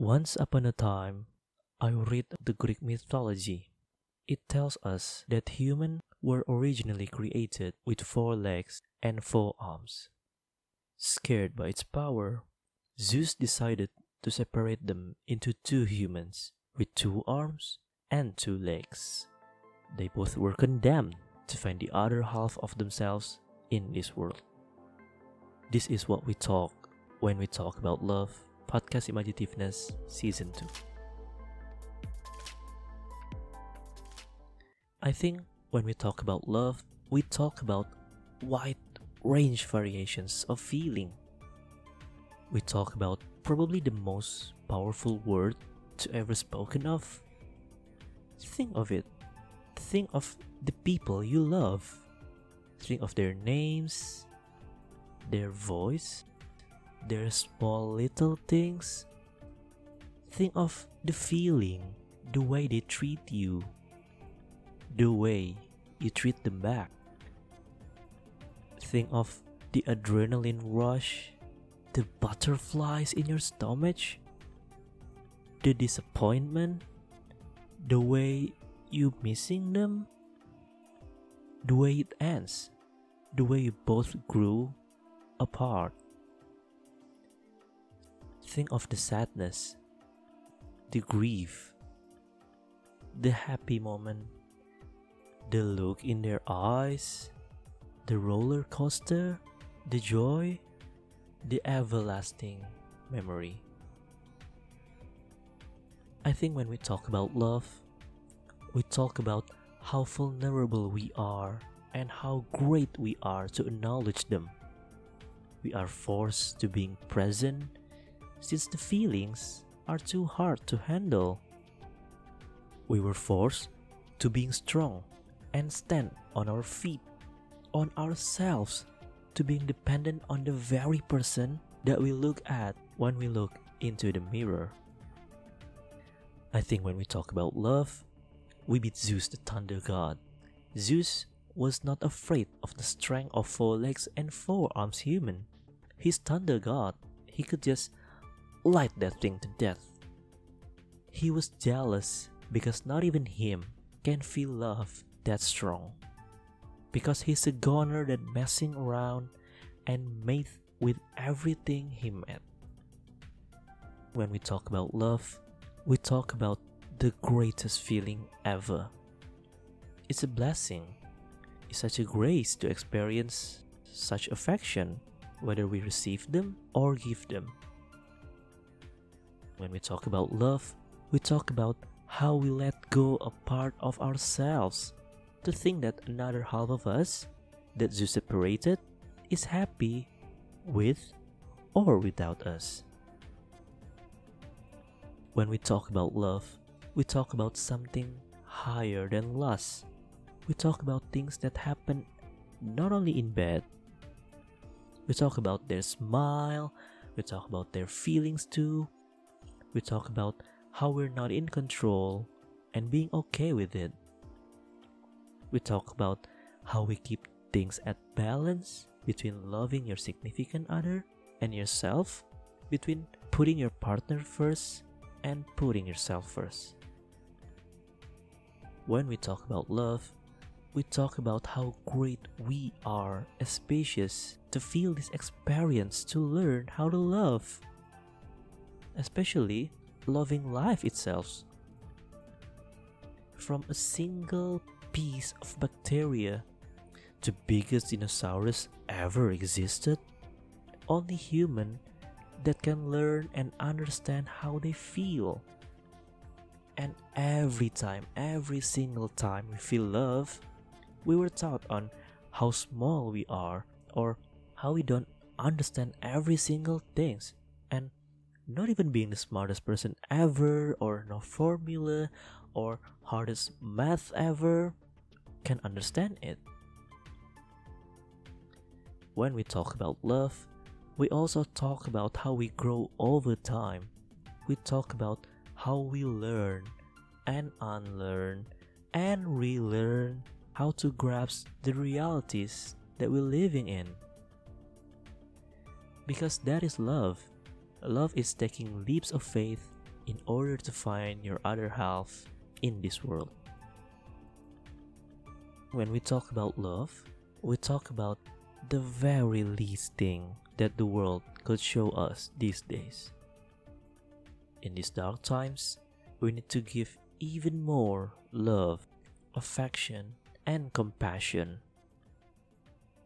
Once upon a time, I read the Greek mythology. It tells us that humans were originally created with four legs and four arms. Scared by its power, Zeus decided to separate them into two humans with two arms and two legs. They both were condemned to find the other half of themselves in this world. This is what we talk when we talk about love, Podcast Imagitiveness Season 2. I think when we talk about love, we talk about wide range variations of feeling. We talk about probably the most powerful word to ever spoken of. Think of it. Think of the people you love. Think of their names, their voice, their small little things. Think of the feeling, the way they treat you, the way you treat them back. Think of the adrenaline rush, the butterflies in your stomach, the disappointment, the way you missing them, the way it ends, the way you both grew apart. Think of the sadness, the grief, the happy moment, the look in their eyes, the roller coaster, the joy, the everlasting memory. I think when we talk about love, we talk about how vulnerable we are and how great we are to acknowledge them. We are forced to being present since the feelings are too hard to handle. We were forced to being strong and stand on our feet, on ourselves, to being dependent on the very person that we look at when we look into the mirror. I think when we talk about love, we beat Zeus the thunder god. Zeus was not afraid of the strength of four legs and four arms human. He's thunder god. He could just light that thing to death. He was jealous because not even him can feel love that strong. Because he's a goner that messing around and made with everything he met. When we talk about love, we talk about the greatest feeling ever. It's a blessing. It's such a grace to experience such affection, whether we receive them or give them. When we talk about love, we talk about how we let go a part of ourselves to think that another half of us that Zeus separated is happy with or without us. When we talk about love, we talk about something higher than lust. We talk about things that happen not only in bed. We talk about their smile, we talk about their feelings too. We talk about how we're not in control and being okay with it. We talk about how we keep things at balance between loving your significant other and yourself, between putting your partner first and putting yourself first. When we talk about love, we talk about how great we are as species to feel this experience to learn how to love, especially loving life itself. From a single piece of bacteria, the biggest dinosaurus ever existed, only human that can learn and understand how they feel. And every time, every single time we feel love, we were taught on how small we are or how we don't understand every single things and not even being the smartest person ever or no formula or hardest math ever can understand it. When we talk about love, we also talk about how we grow over time. We talk about how we learn and unlearn and relearn how to grasp the realities that we're living in. Because that is love. Love is taking leaps of faith in order to find your other half in this world. When we talk about love, we talk about the very least thing that the world could show us these days. In these dark times, we need to give even more love, affection, and compassion.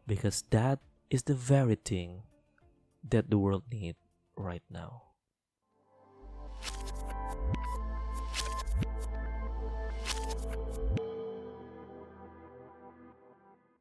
Because that is the very thing that the world needs right now.